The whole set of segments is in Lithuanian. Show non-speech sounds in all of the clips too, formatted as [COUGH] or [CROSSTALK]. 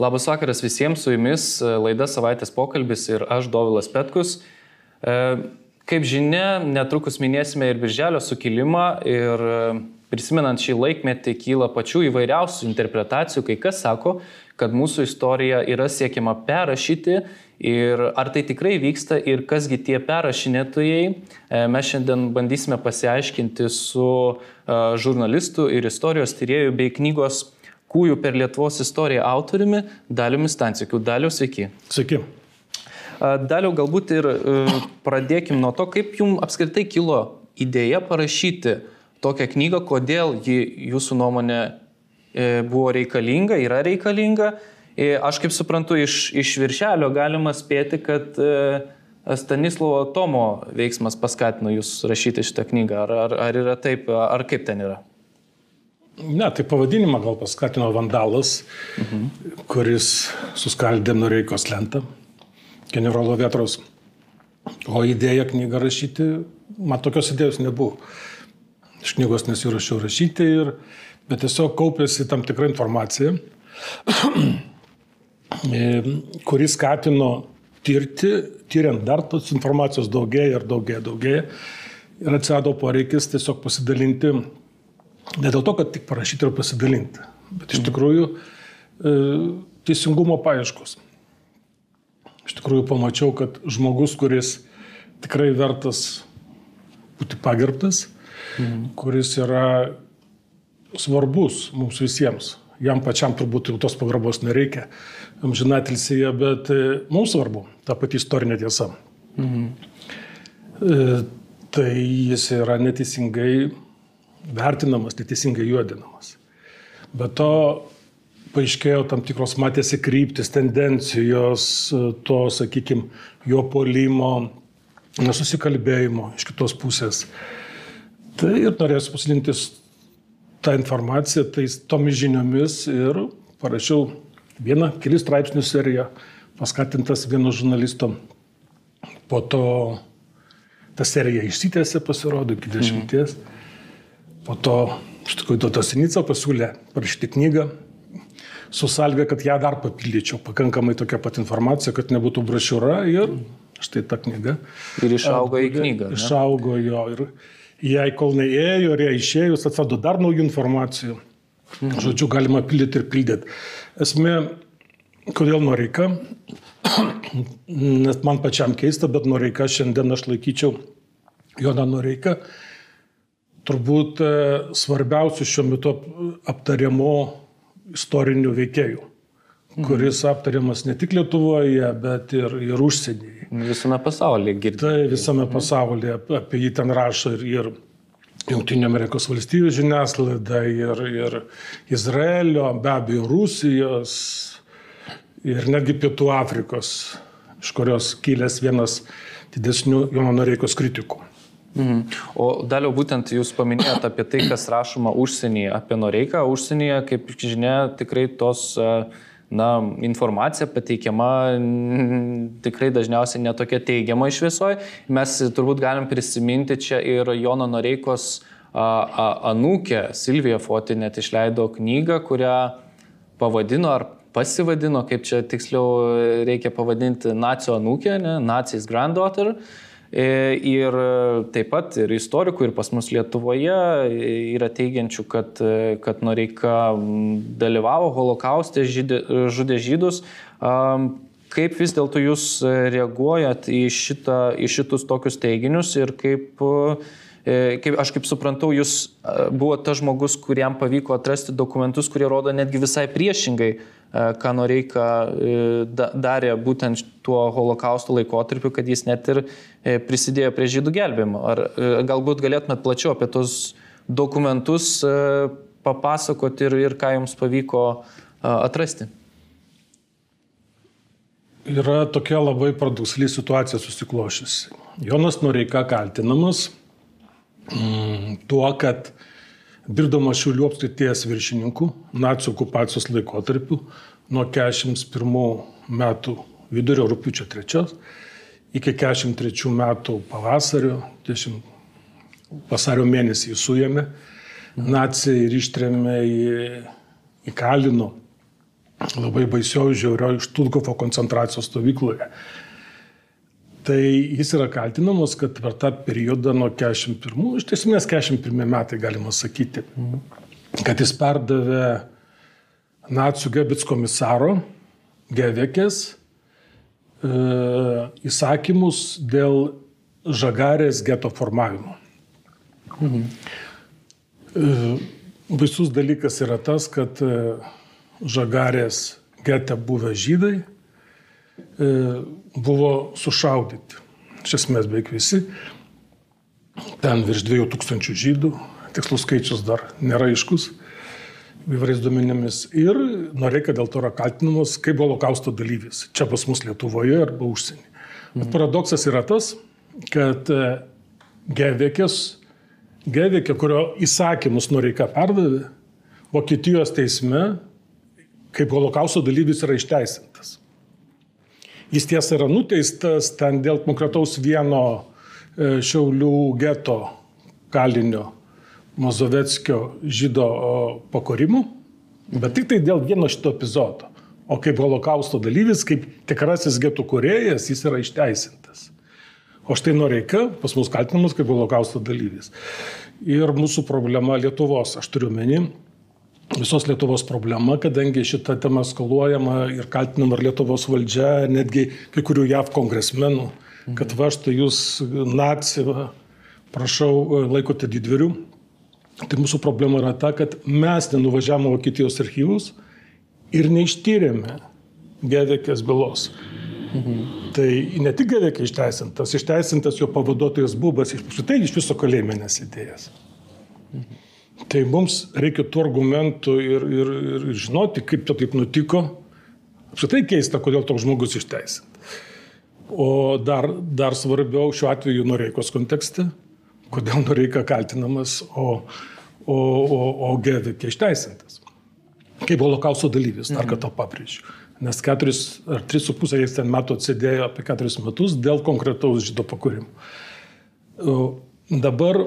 Labas vakaras visiems, su jumis e, laida savaitės pokalbis ir aš Dovilas Petkus. E, kaip žinia, netrukus minėsime ir Birželio sukilimą ir e, prisimenant šį laikmetį kyla pačių įvairiausių interpretacijų, kai kas sako, kad mūsų istorija yra siekiama perrašyti ir ar tai tikrai vyksta ir kasgi tie perrašinėtojai, mes šiandien bandysime pasiaiškinti su žurnalistu ir istorijos tyriejų bei knygos Kūjų per Lietuvos istoriją autoriumi Daliumi Stancikiu. Daliu, sveiki. Sveiki. Daliau, galbūt ir pradėkim nuo to, kaip jums apskritai kilo idėja parašyti tokią knygą, kodėl ji jūsų nuomonė e, buvo reikalinga, yra reikalinga. E, aš kaip suprantu, iš, iš viršelio galima spėti, kad e, Stanislovo Tomo veiksmas paskatino jūs rašyti šitą knygą. Ar, ar, ar yra taip, ar kaip ten yra? Ne, tai pavadinimą gal paskatino Vandalas, mhm. kuris suskaldė Noreikos lentą, generolo Vietros. O idėja knygą rašyti, man tokios idėjos nebuvo. Iš knygos nesirašiau rašyti, ir, bet tiesiog kaupėsi tam tikra informacija, [CLEARS THROAT] kuris skatino tirti, tyriant dar tos informacijos daugėja ir daugėja, daugėja. Ir atsirado poreikis tiesiog pasidalinti Ne dėl to, kad tik parašyti ir pasidalinti, bet iš tikrųjų e, teisingumo paieškos. Iš tikrųjų pamačiau, kad žmogus, kuris tikrai vertas būti pagerbtas, mhm. kuris yra svarbus mums visiems. Jam pačiam turbūt jau tos pagarbos nereikia, amžinatilsėje, bet e, mums svarbu ta pati istorinė tiesa. Mhm. E, tai jis yra neteisingai vertinamas, neteisingai juodinamas. Be to paaiškėjo tam tikros matėsi kryptis, tendencijos, to, sakykime, jo polimo, nesusikalbėjimo iš kitos pusės. Tai ir norėsiu pasilintis tą informaciją, tais tomis žiniomis ir parašiau vieną, kelių straipsnių seriją, paskatintas vieno žurnalisto. Po to ta serija išsitėsi, pasirodo, iki dešimties. Mhm. Po to, iš tikrųjų, Dotas Sinica pasiūlė parašyti knygą su salga, kad ją dar papildyčiau, pakankamai tokia pat informacija, kad nebūtų brošiūra ir štai ta knyga. Ir išaugo į knygą. Ne? Išaugo jo ir jai kol neėjo ir jai išėjus atsirado dar naujų informacijų. Mhm. Žodžiu, galima pildyti ir pildyti. Esmė, kodėl Noreika, nes man pačiam keista, bet Noreika šiandien aš laikyčiau Joną Noreiką turbūt e, svarbiausių šiuo metu aptariamo istorinių veikėjų, mhm. kuris aptariamas ne tik Lietuvoje, bet ir, ir užsienyje. Visame pasaulyje girdime. Tai visame mhm. pasaulyje apie jį ten rašo ir, ir Junktinio Amerikos valstybių žiniasklaida, ir, ir Izraelio, be abejo, Rusijos ir netgi Pietų Afrikos, iš kurios kilęs vienas didesnių Jono Noreikos kritikų. Mhm. O daliau būtent jūs paminėjote apie tai, kas rašoma užsienyje, apie Noreiką. Užsienyje, kaip žinia, tikrai tos na, informacija pateikiama tikrai dažniausiai netokia teigiama iš visoje. Mes turbūt galim prisiminti čia ir Jono Noreikos anūkė Silvija Foti net išleido knygą, kurią pavadino ar pasivadino, kaip čia tiksliau reikia pavadinti, nacijo anūkė, ne, Nacijos granddaughter. E, ir taip pat ir istorikų, ir pas mus Lietuvoje yra teigiančių, kad, kad Noreika dalyvavo holokauste, žydė, žudė žydus. Kaip vis dėlto jūs reaguojat į, šitą, į šitus tokius teiginius ir kaip, e, kaip, aš kaip suprantu, jūs buvote tas žmogus, kuriam pavyko atrasti dokumentus, kurie rodo netgi visai priešingai E, ką Noreika e, darė būtent tuo holokausto laikotarpiu, kad jis net ir e, prisidėjo prie žydų gelbėjimo. Ar galbūt galėtumėt plačiau apie tos dokumentus papasakoti ir, ir ką jums pavyko atrasti? Yra tokia labai paradoksali situacija susiklošiusi. Jonas Noreika kaltinamas tuo, kad dirbdamas Šiulių apskrities viršininku nacijų okupacijos laikotarpiu nuo 41 metų vidurio rūpiučio 3 iki 43 metų pavasario, 10 vasario mėnesį jį suėmė, nacijai ir ištrėmė į įkalino labai baisioje, žiaurioje Štulkofo koncentracijos stovykloje. Tai jis yra kaltinamas, kad per tą periodą nuo 41, iš tiesmės 41 metai galima sakyti, kad jis perdavė nacijų gebits komisaro Gevekės e, įsakymus dėl žagarės geto formavimo. Mhm. E, baisus dalykas yra tas, kad e, žagarės gete buvę žydai buvo sušaudyti. Iš esmės beveik visi. Ten virš 2000 žydų, tikslus skaičius dar nėra aiškus, įvairiais duomenimis. Ir Noreika dėl to yra kaltinamas kaip holokausto dalyvis. Čia pas mus Lietuvoje arba užsienį. Bet mhm. paradoksas yra tas, kad Gevekės, Gevekė, kurio įsakymus Noreika perdavė, Vokietijos teisme kaip holokausto dalyvis yra išteisintas. Jis tiesa yra nuteistas ten dėl konkretaus vieno e, Šiaulių geto kalinio Mazovetskio žydo pakorimų, bet tik tai dėl vieno šito epizodo. O kaip holokausto dalyvis, kaip tikrasis getų kuriejas, jis yra išteisintas. O štai Noreika pas mus kaltinamas kaip holokausto dalyvis. Ir mūsų problema Lietuvos, aš turiu meni, visos Lietuvos problema, kadangi šita tema skaluojama ir kaltinama ir Lietuvos valdžia, netgi kai kurių JAV kongresmenų, kad va štai jūs naci, prašau, laikote didvirių. Tai mūsų problema yra ta, kad mes nenuvažiavome Vokietijos archyvus ir neištyrėme Gedekės bylos. Mhm. Tai ne tik Gedekė išteisintas, išteisintas jo pavaduotojas Bubas, iš tai iš viso kalėjime nesidėjęs. Mhm. Tai mums reikia tų argumentų ir, ir, ir žinoti, kaip čia taip nutiko. Apskritai keista, kodėl toks žmogus išteisintas. O dar, dar svarbiau šiuo atveju Noreikos kontekste, kodėl Noreika kaltinamas, o, o, o, o Gevikė išteisintas. Kaip holokausto dalyvis, dar mhm. kartą pabrėžiu. Nes keturis ar tris su pusė jis ten metų atsėdėjo apie keturis metus dėl konkretaus žydo pakūrimo. Dabar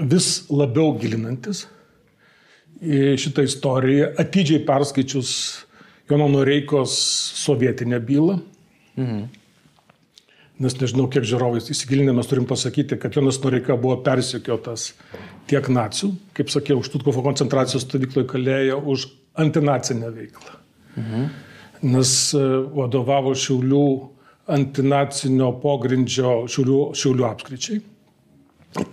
vis labiau gilinantis į šitą istoriją, atidžiai perskaičius Jono Noreikos sovietinę bylą. Mhm. Nes nežinau, kiek žiūrovais įsigilinę mes turim pasakyti, kad Jonas Noreika buvo persikiotas tiek nacijų, kaip sakiau, už Tutkofo koncentracijos stovykloje kalėjo už antinacinę veiklą. Mhm. Nes e, vadovavo Šiaulių antinacinio pogrindžio Šiaulių, Šiaulių apskričiai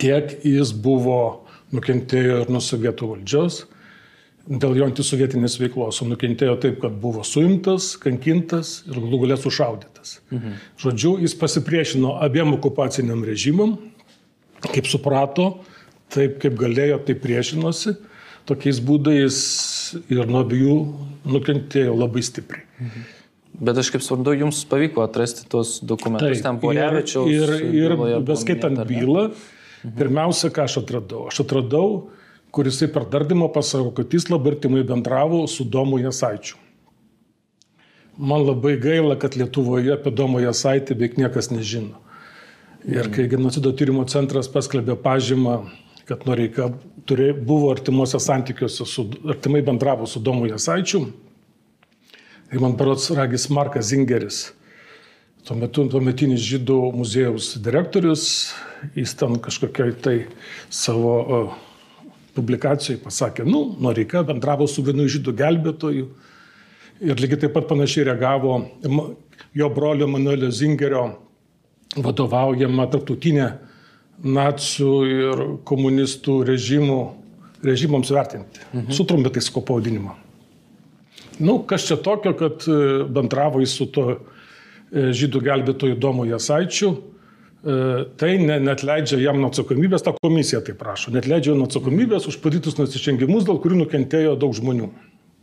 tiek jis buvo nukentėjo ir nuo sovietų valdžios dėl jo antisovietinės veiklos, o nukentėjo taip, kad buvo suimtas, kankintas ir galų galę sušaudytas. Mhm. Žodžiu, jis pasipriešino abiem okupaciniam režimam, kaip suprato, taip kaip galėjo, taip priešinosi, tokiais būdais ir nuo abiejų nukentėjo labai stipriai. Mhm. Bet aš kaip suprantu, jums pavyko atrasti tos dokumentus, taip, ten Porevičiaus. Ir, ir, ir beskaitant bylą, Mhm. Pirmiausia, ką aš atradau? Aš atradau, kur jisai per dardymą pasako, kad jis labai artimai bendravo su Domu Jasaičiu. Man labai gaila, kad Lietuvoje apie Domą Jasaitį beveik niekas nežino. Ir mhm. kai genocido tyrimo centras paskelbė pažymą, kad Noreika turė, buvo artimuose santykiuose, su, artimai bendravo su Domu Jasaičiu, tai man parods Ragis Markas Zingeris, tuo metu tuometinis žydų muziejaus direktorius, jis ten kažkokiai tai savo publikacijai pasakė, nu, Noreika bendravo su vienu žydų gelbėtoju ir lygiai taip pat panašiai reagavo jo brolio Manuelio Zingerio vadovaujama tarptautinė nacijų ir komunistų režimų, režimams vertinti. Mhm. Sutrumpitai sako pavadinimą. Nu, kas čia tokio, kad e, bendravo jis su to žydų gelbėtoju Domu Jasaičiu, E, tai ne, net leidžia jam nuo atsakomybės, ta komisija tai prašo, net leidžia nuo atsakomybės už padarytus nusižengimus, dėl kurių nukentėjo daug žmonių.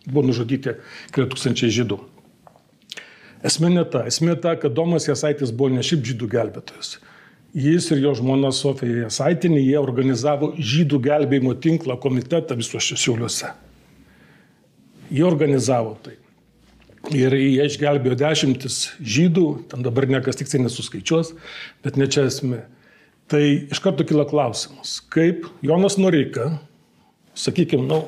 Buvo nužudyti keli tūkstančiai žydų. Esmė ne ta. Esmė ta, kad Domas Jasaitis buvo ne šiaip žydų gelbėtojas. Jis ir jo žmona Sofija Jasaitinė, jie organizavo žydų gelbėjimo tinklą komitetą visuose šiauliuose. Jie organizavo tai. Ir jie išgelbėjo dešimtis žydų, ten dabar niekas tiksliai nesuskaičiuos, bet ne čia esmė. Tai iš karto kila klausimas, kaip Jonas Noreika, sakykime, nu,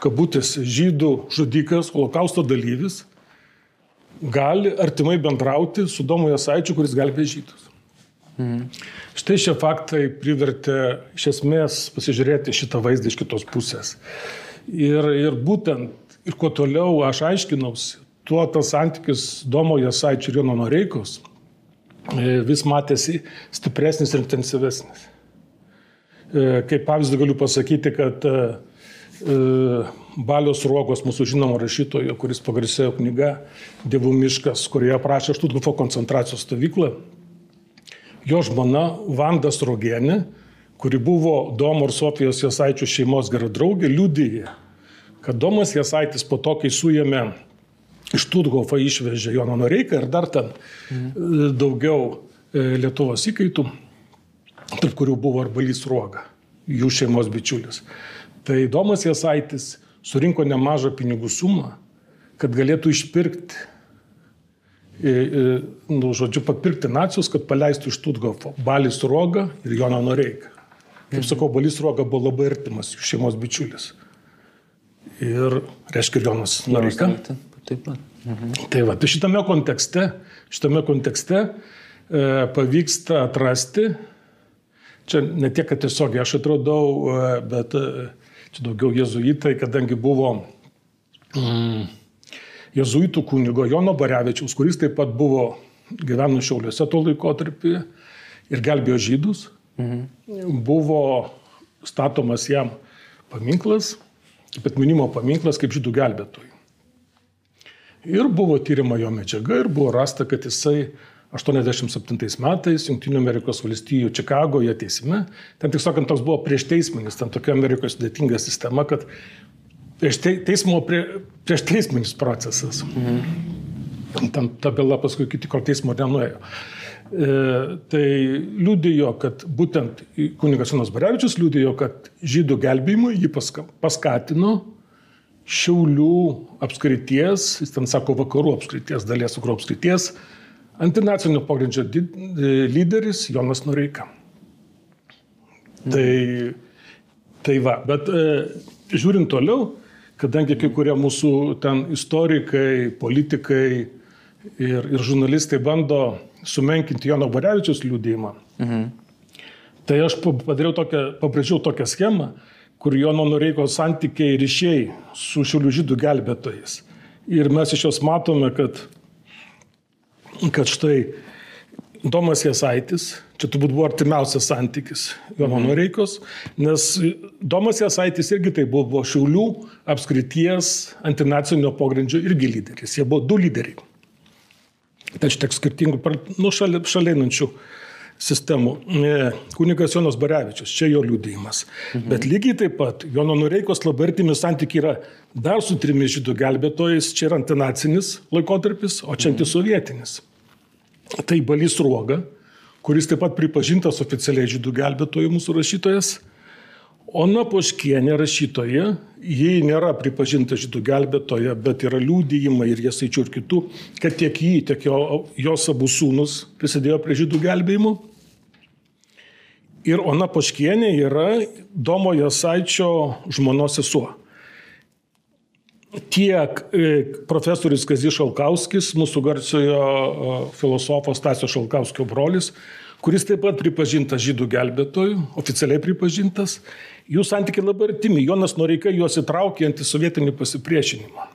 kabutės žydų žudikas, holokausto dalyvis, gali artimai bendrauti su Domu Jasaičiu, kuris gelbė žydus. Mhm. Štai šie faktai privertė iš esmės pasižiūrėti šitą vaizdą iš kitos pusės. Ir, ir būtent, ir kuo toliau aš aiškinausi, tuo tas santykis Domo Jasaičio ir Jono Noreikos e, vis matėsi stipresnis ir intensyvesnis. E, kaip pavyzdį galiu pasakyti, kad e, Balios Ruogos, mūsų žinomo rašytojo, kuris pagarsėjo knyga Dievų miškas, kurioje aprašė Štutgofo koncentracijos stovyklą. Jo žmona Vanda Srogienė, kuri buvo Domo ir Sofijos Jasaičių šeimos gera draugė, liudyje, kad Domas Jasaitis po to, kai suėmė iš Štutgofą išvežė Joną Noreiką ir dar ten mhm. daugiau e, Lietuvos įkaitų, tarp kurių buvo ir Balys Ruoga, jų šeimos bičiulis. Tai Domas Jasaitis surinko nemažą pinigų sumą, kad galėtų išpirkti, nu, žodžiu, papirkti nacijus, kad paleistų iš Tutgofo Balis Roga ir Joną Noreiką. Kaip mhm. sakau, Balis Roga buvo labai artimas jų šeimos bičiulis. Ir, reiškia, Jonas Noreika. Taip pat. Mhm. Tai va, tai šitame kontekste, šitame kontekste e, pavyksta atrasti, čia ne tiek, kad tiesiog aš atrodau, e, bet e, čia daugiau jezuitai, kadangi buvo mm, jezuitų kunigo Jono Barevičiaus, kuris taip pat buvo gyveno Šiauliuose tuo laikotarpį ir gelbėjo žydus, mhm. buvo statomas jam paminklas, kaip atminimo paminklas kaip žydų gelbėtojų. Ir buvo tyrima jo medžiaga ir buvo rasta, kad jisai 87 metais Junktinių Amerikos valstijų Čikagoje teisme. Ten, tik sakant, toks buvo prieš teisminis, ten tokia Amerikos sudėtinga sistema, kad prieš te, teismo prie, prieš teisminis procesas. Mhm. Ten ta byla paskui iki tikro teismo nenuėjo. E, tai liūdėjo, kad būtent kunigas Jonas Barevičius liūdėjo, kad žydų gelbėjimui jį paska, paskatino Šiaulių apskrities, jis ten sako vakarų apskrities, dalies vakarų apskrities, Antinacinio pogrindžio lyderis Jonas Noreika. Tai, tai va, bet e, žiūrint toliau, kadangi kai kurie mūsų ten istorikai, politikai ir, ir žurnalistai bando sumenkinti Jono Barevičius liūdėjimą, mhm. tai aš padariau tokią, pabrėžiau tokią schemą, kur Jono Noreikos santykiai ryšiai su šiulių žydų gelbėtojais. Ir mes iš jos matome, kad kad štai Domas Jasaitis, čia turbūt buvo artimiausias santykis Jono mhm. Noreikos, nes Domas Jasaitis irgi tai buvo, Šiaulių apskrities antinacinio pogrindžio irgi lyderis. Jie buvo du lyderiai. Tačiau tiek skirtingų, nu, šalinančių sistemų. E, kunigas Jonas Barevičius, čia jo liūdėjimas. Mhm. Bet lygiai taip pat Jono Noreikos labai artimi santykiai yra dar su trimis žydų gelbėtojais, čia yra antinacinis laikotarpis, o čia mhm. antisovietinis. Mhm. Tai Balys Ruoga, kuris taip pat pripažintas oficialiai žydų gelbėtojų mūsų rašytojas. Ona Poškienė rašytoja, ji nėra pripažinta žydų gelbėtoja, bet yra liūdėjimai ir jasaičių ir kitų, kad tiek jį, tiek jo, jos abu sūnus prisidėjo prie žydų gelbėjimo. Ir Ona Poškienė yra Domo Jasaičio žmonos sesuo tiek e, profesorius Kazis Šalkauskis, mūsų garsiojo e, filosofo Stasio Šalkauskio brolis, kuris taip pat pripažintas žydų gelbėtojų, oficialiai pripažintas. Jų santykiai labai artimi. Jonas Noreika juos įtraukė antisovietinį pasipriešinimą.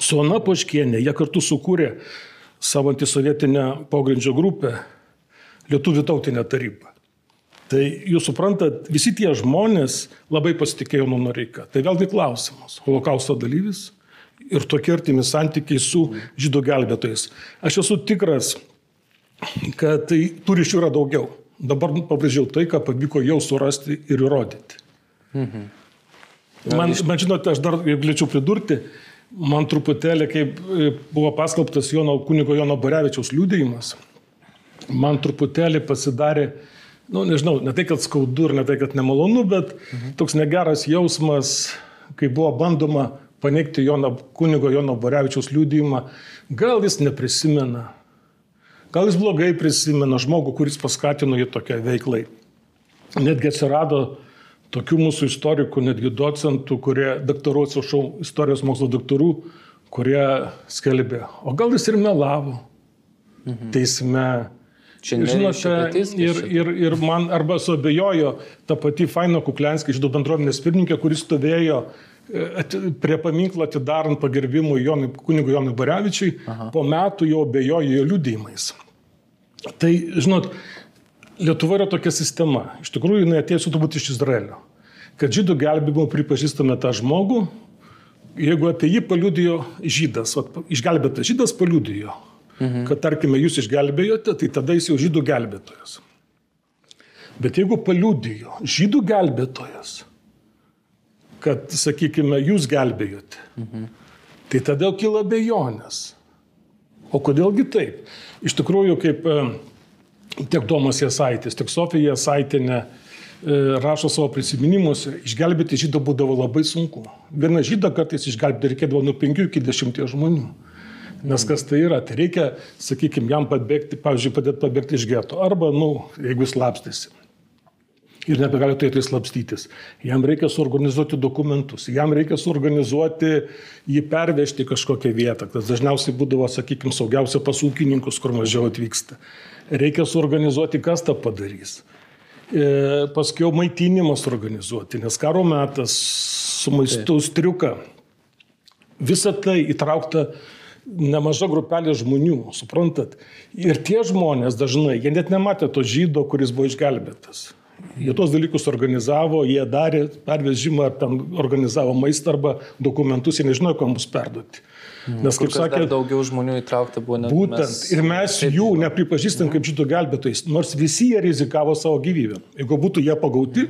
Su Ana Poškienė jie kartu sukūrė savo antisovietinę pogrindžio grupę Lietuvių tautinę tarybą. Tai jūs suprantat, visi tie žmonės labai pasitikėjo nuo Noreika. Tai vėlgi klausimas. Holokausto dalyvis ir tokie artimi santykiai su žydų gelbėtojais. Aš esu tikras, kad tai tų ryšių yra daugiau. Dabar pabrėžiau tai, ką pavyko jau surasti ir įrodyti. Mhm. Man, man žinote, aš dar galėčiau pridurti, man truputėlį, kaip e, buvo paskelbtas Jono kunigo Jono Barevičiaus liūdėjimas, man truputėlį pasidarė uh, nu, nežinau, ne tai, kad skaudu ir ne tai, kad nemalonu, bet mhm. toks negeras jausmas, kai buvo bandoma paneigti Jono, kunigo Jono Borevičiaus liūdėjimą, gal jis neprisimena, gal jis blogai prisimena žmogų, kuris paskatino jį tokiai veiklai. Netgi atsirado tokių mūsų istorikų, netgi docentų, kurie daktarų, atsiprašau, istorijos mokslo daktarų, kurie skelbė, o gal jis ir melavo mhm. teisme. Žinote, ir, ir, ir man arba suabejojo ta pati Faino Kuklenskė, žydų bendruomenės pirmininkė, kuris stovėjo e, prie paminklo atidarant pagerbimui Jonui, kunigui Jonui Barevičiui, Aha. po metų jau bejojo jo liudymais. Tai, žinot, Lietuva yra tokia sistema. Iš tikrųjų, jinai atėjo turbūt iš Izraelio. Kad žydų gelbėjimo pripažįstame tą žmogų, jeigu apie jį paliudijo žydas, vat, išgelbėtas žydas paliudijo, mhm. kad tarkime jūs išgelbėjote, tai tada jis jau žydų gelbėtojas. Bet jeigu paliudijo žydų gelbėtojas, kad, sakykime, jūs gelbėjote, mhm. tai tada kyla bejonės. O kodėlgi taip? Iš tikrųjų, kaip tiek Domas Jasaitis, tiek Sofija Jasaitinė e, rašo savo prisiminimuose, išgelbėti žydą būdavo labai sunku. Vieną žydą kartais išgelbėti reikėdavo nuo 5 iki 10 žmonių. Nes kas tai yra? Tai reikia, sakykime, jam pabėgti, pavyzdžiui, padėti pabėgti iš geto. Arba, na, nu, jeigu jis lapstėsi ir nebegali tai tai slapstytis. Jam reikia suorganizuoti dokumentus, jam reikia suorganizuoti jį pervežti kažkokią vietą. Tas dažniausiai būdavo, sakykime, saugiausia pas ūkininkus, kur mažiau atvyksta reikia suorganizuoti, kas tą padarys. E, paskui maitinimas organizuoti, nes karo metas su maistu striuka. Visą tai įtraukta nemaža grupelė žmonių, suprantat. Ir tie žmonės dažnai, jie net nematė to žydo, kuris buvo išgelbėtas. Jie tos dalykus organizavo, jie darė pervežimą, ar ten organizavo maistą arba dokumentus, jie nežinojo, kam bus perduoti. Mhm. Nes, kaip sakė, daugiau žmonių įtraukta buvo net. Būtent. Mes, ir mes jų nepripažįstam kaip žydų gelbėtojais, nors visi jie rizikavo savo gyvybę. Jeigu būtų jie pagauti,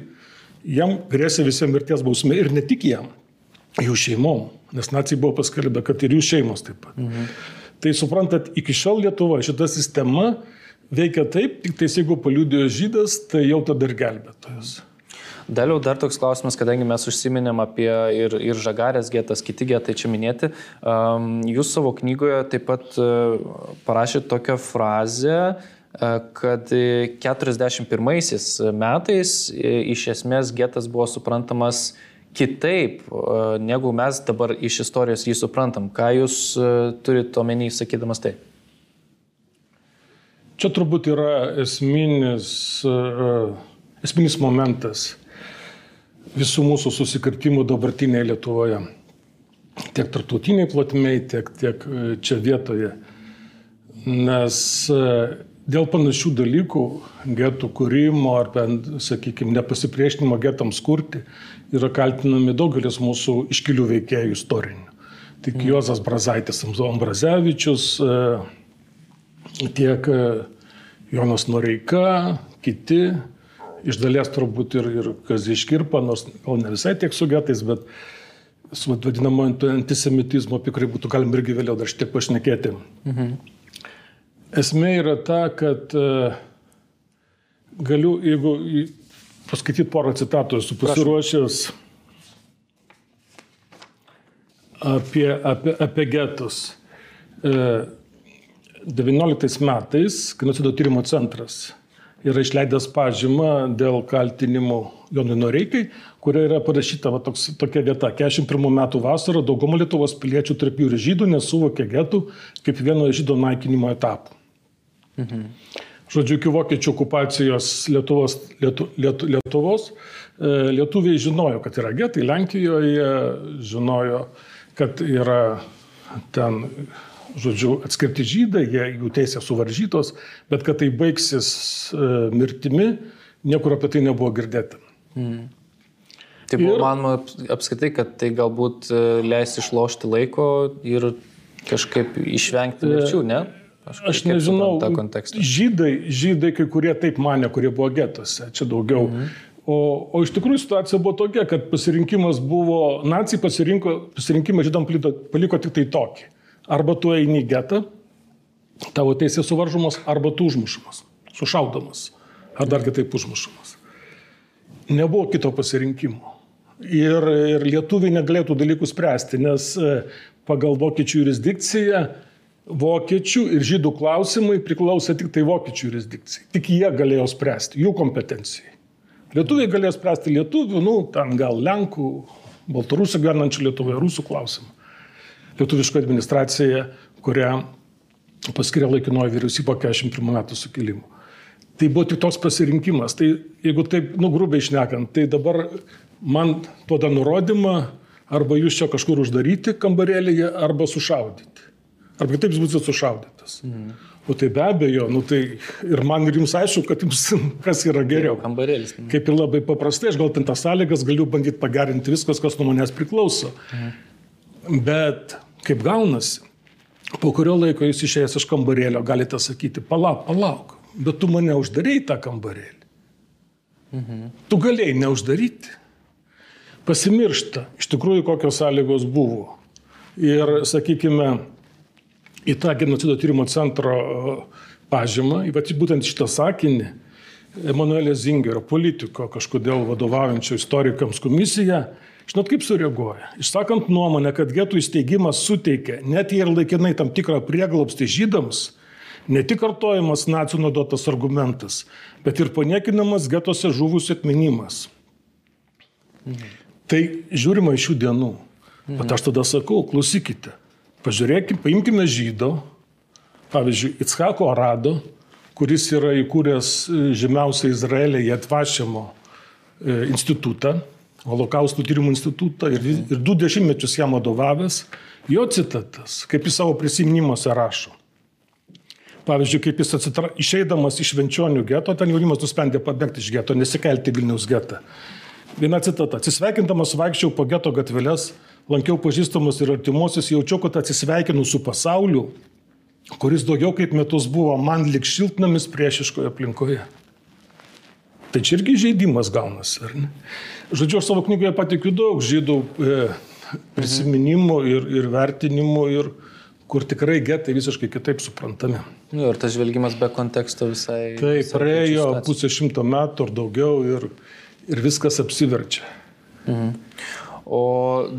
jam grėsė visiems mirties bausmė ir ne tik jam, jų šeimom, nes nacijai buvo paskelbę, kad ir jų šeimos taip pat. Mhm. Tai suprantat, iki šiol Lietuva šita sistema veikia taip, tik tai jeigu paliūdėjo žydas, tai jau tada ir gelbėtojas. Daliau dar toks klausimas, kadangi mes užsiminėm apie ir, ir žagarės getas, kiti getai čia minėti. Jūs savo knygoje taip pat e, parašėte tokią frazę, e, kad 41 metais e, iš esmės getas buvo suprantamas kitaip, negu mes dabar iš istorijos jį suprantam. Ką jūs turite omeny, sakydamas tai? Čia turbūt yra esminis, esminis momentas visų mūsų susikirtimų dabartinėje Lietuvoje. Tiek tarptautiniai plotmiai, tiek, tiek e, čia vietoje. Nes e, dėl panašių dalykų, getų kūrimo ar, bent, sakykime, nepasipriešinimo getams kurti, yra kaltinami daugelis mūsų iškilių veikėjų istorinių. Tik mm. Juozas Brazaitis, Ambrazevičius, e, tiek Jonas Noreika, kiti iš dalies turbūt ir, ir Kaziškirpa, nors gal ne visai tiek su getais, bet su vadinamo antisemitizmo, apie kurį būtų galima irgi vėliau dar šiek tiek pašnekėti. Mhm. Esmė yra ta, kad uh, galiu, jeigu paskaityti porą citatų, esu pasiruošęs apie, apie, apie getus. E, 19 metais genocido tyrimo centras yra išleidęs pažymą dėl kaltinimų Jonui Noreikai, kurioje yra parašyta va, toks, tokia vieta. 41 metų vasarą dauguma Lietuvos piliečių, tarp jų ir žydų, nesuvokė getų kaip vieno žydų naikinimo etapų. Mhm. Žodžiu, iki vokiečių okupacijos Lietuvos, Lietu, Lietu, Lietuvos e, lietuviai žinojo, kad yra getai Lenkijoje, žinojo, kad yra ten žodžiu, atskirti žydai, jie, jų teisės suvaržytos, bet kad tai baigsis e, mirtimi, niekur apie tai nebuvo girdėta. Mm. Tai buvo ir, manoma apskritai, kad tai galbūt e, leis išlošti laiko ir kažkaip išvengti mirčių, ne? Aš, aš nežinau, žydai, žydai kai kurie taip mane, kurie buvo getose, čia daugiau. Mhm. O, o iš tikrųjų situacija buvo tokia, kad pasirinkimas buvo, nacijai pasirinko, pasirinkimą žydam paliko tik tai tokį. Arba tu eini į getą, tavo teisės suvaržomas, arba tu užmušamas, sušaudomas, ar dar kitaip užmušamas. Nebuvo kito pasirinkimo. Ir, ir lietuviai negalėtų dalykų spręsti, nes e, pagal vokiečių jurisdikciją vokiečių ir žydų klausimai priklausė tik tai vokiečių jurisdikcijai. Tik jie galėjo spręsti, jų kompetencijai. Lietuviai galės spręsti lietuvių, nu, ten gal lenkų, baltarusių gyvenančių Lietuvoje, rusų klausimą. Lietuviška administracija, kurią paskiria laikinoji vyriausybė 41 metų sukilimu. Tai buvo tik toks pasirinkimas. Tai jeigu taip, nu, grubiai išnekant, tai dabar man duoda nurodymą, arba jūs čia kažkur uždaryti kambarėlėje, arba sušaudyti. Arba taip jūs būsite sušaudytas. Mhm. O tai be abejo, nu tai ir man ir jums aišku, kad jums [LAUGHS] kas yra geriau. Kambarėlis. Mhm. Kaip ir labai paprastai, aš gal ten tas sąlygas galiu bandyti pagerinti viskas, kas nuo manęs priklauso. Mhm. Bet kaip gaunasi, po kurio laiko jūs išėjęs iš kambarėlio galite sakyti, palauk, palauk, bet tu mane uždarėjai tą kambarėlį. Mhm. Tu galėjai neuždaryti. Pasimiršta, iš tikrųjų, kokios sąlygos buvo. Ir, sakykime, į tą genocido tyrimo centro e, pažymą, būtent šitą sakinį, Emanuelė Zingerio, politiko, kažkodėl vadovaujančio istorikams komisija, žinot kaip sureaguoja. Išsakant nuomonę, kad getų įsteigimas suteikia net ir laikinai tam tikrą prieglobstį žydams, ne tik kartojamas nacijų naudotas argumentas, bet ir paniekinamas getose žuvusių atminimas. Mhm. Tai žiūrima iš šių dienų. Mhm. Bet aš tada sakau, klausykite, pažiūrėkime, paimkime žydo, pavyzdžiui, Itskako Arado, kuris yra įkūręs e, žymiausią Izraelį Jatvašimo e, institutą, holokaustų tyrimų institutą ir, ir du dešimtmečius jam vadovavęs, jo citatas, kaip jis savo prisiminimuose rašo. Pavyzdžiui, kaip jis atsitra... išeidamas iš Venčionių geto, ten jaunimas nusprendė pabėgti iš geto, nesikelti Vilnius getą. Viena citata. Atsisveikindamas vaikščiau po geto gatvelės, lankiau pažįstamus ir artimuosius, jaučiau, kad atsisveikinu su pasauliu, kuris daugiau kaip metus buvo man lik šiltnamis priešiškoje aplinkoje. Tai čia irgi žaidimas gaunasi, ar ne? Žodžiu, aš savo knygoje patikiu daug žydų e, prisiminimų ir, ir vertinimų, ir kur tikrai getai visiškai kitaip suprantami. Nu, ir tas žvelgimas be konteksto visai. Tai praėjo pusę šimto metų ar daugiau ir, ir viskas apsiverčia. Mhm. O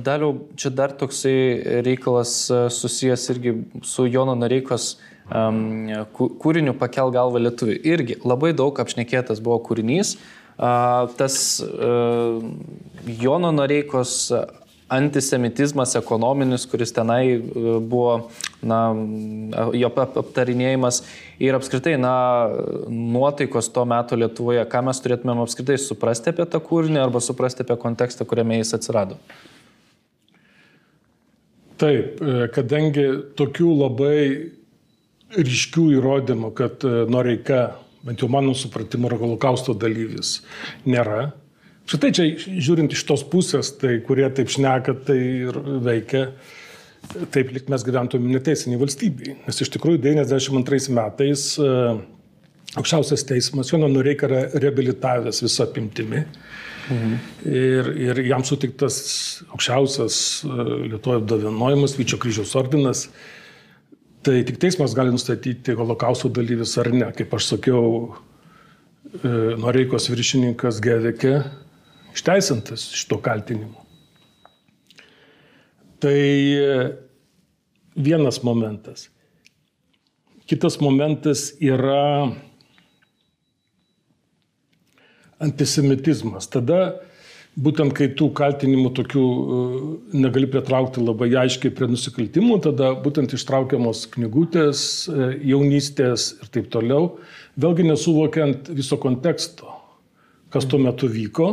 daliau, čia dar toksai reikalas e, susijęs irgi su Jono Nareikos um, kūriniu Pakel galvą lietuvių. Irgi labai daug apšnekėtas buvo kūrinys. Uh, tas uh, Jono Noreikos antisemitizmas ekonominis, kuris tenai buvo, na, jo aptarinėjimas ir apskritai, na, nuotaikos to meto Lietuvoje, ką mes turėtumėm apskritai suprasti apie tą kūrinį arba suprasti apie kontekstą, kuriame jis atsirado. Taip, e, kadangi tokių labai ryškių įrodymų, kad e, Noreika, bent jau mano supratimu, yra holokausto dalyvis, nėra. Šitai čia žiūrint iš tos pusės, tai kurie taip šneka, tai ir veikia taip, lik mes gyventume neteisiniai valstybei. Nes iš tikrųjų 92 metais e, aukščiausias teismas Jono Noreika yra reabilitavęs visą apimtimi. Mhm. Ir, ir jam sutiktas aukščiausias e, Lietuvoje apdovanojimas, Vyčio kryžiaus ordinas tai tik teismas gali nustatyti holokausto dalyvis ar ne. Kaip aš sakiau, e, Noreikos viršininkas Gevekė išteisintas iš to kaltinimo. Tai e, vienas momentas. Kitas momentas yra antisemitizmas. Tada būtent kai tų kaltinimų tokių e, negali pritraukti labai aiškiai prie nusikaltimų, tada būtent ištraukiamos knygutės, e, jaunystės ir taip toliau, vėlgi nesuvokiant viso konteksto, kas tuo metu vyko.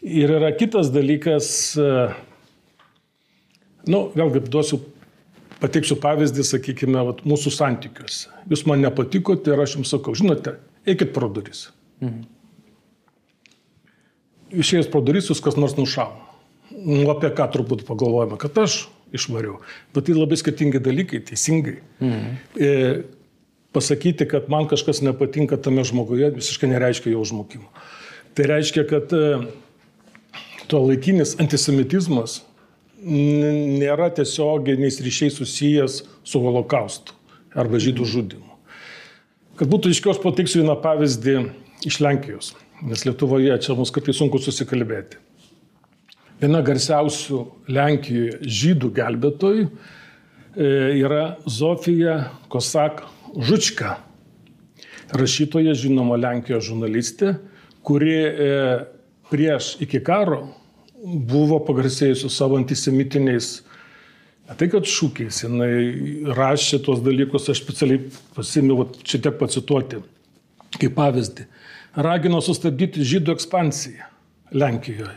Ir yra kitas dalykas, e, nu, vėlgi duosiu, pateiksiu pavyzdį, sakykime, vat, mūsų santykiuose. Jūs man nepatikote ir aš jums sakau, žinote, eikit pro duris. Mhm išėjęs pro duris jūs kas nors nušauna. Nu, apie ką turbūt pagalvojame, kad aš išvariau. Bet tai labai skirtingi dalykai, teisingai. Mhm. E, pasakyti, kad man kažkas nepatinka tame žmoguje, visiškai nereiškia jo užmokimo. Tai reiškia, kad e, to laikinis antisemitizmas nėra tiesioginiais ryšiais susijęs su holokaustu arba žydų žudimu. Kad būtų aiškiau, aš pateiksiu vieną pavyzdį iš Lenkijos nes Lietuvoje čia mums kartais sunku susikalbėti. Viena garsiausių Lenkijoje žydų gelbėtojų e, yra Zofija Kosak Žučka, rašytoja, žinoma Lenkijos žurnalistė, kuri e, prieš iki karo buvo pagarsėjusi savo antisemitiniais, ne tai kad šūkiais, jinai rašė tuos dalykus, aš specialiai pasimiau čia tiek pacituoti, kaip pavyzdį. Ragino sustabdyti žydų ekspansiją Lenkijoje.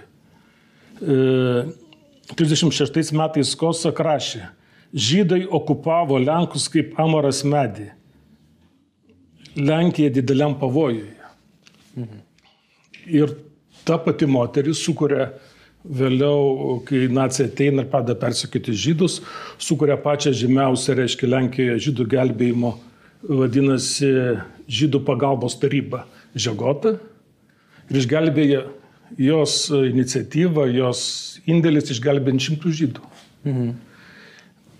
E, 36 metais Kosak rašė, žydai okupavo Lenkus kaip amaras medį. Lenkija dideliam pavojuje. Mhm. Ir ta pati moteris sukuria vėliau, kai nacija ateina ir pradeda persikėti žydus, sukuria pačią žymiausią, reiškia, Lenkijoje žydų gelbėjimo, vadinasi, žydų pagalbos taryba Žegota. Ir išgelbėja jos iniciatyva, jos indėlis išgelbėjant šimtų žydų. Mhm.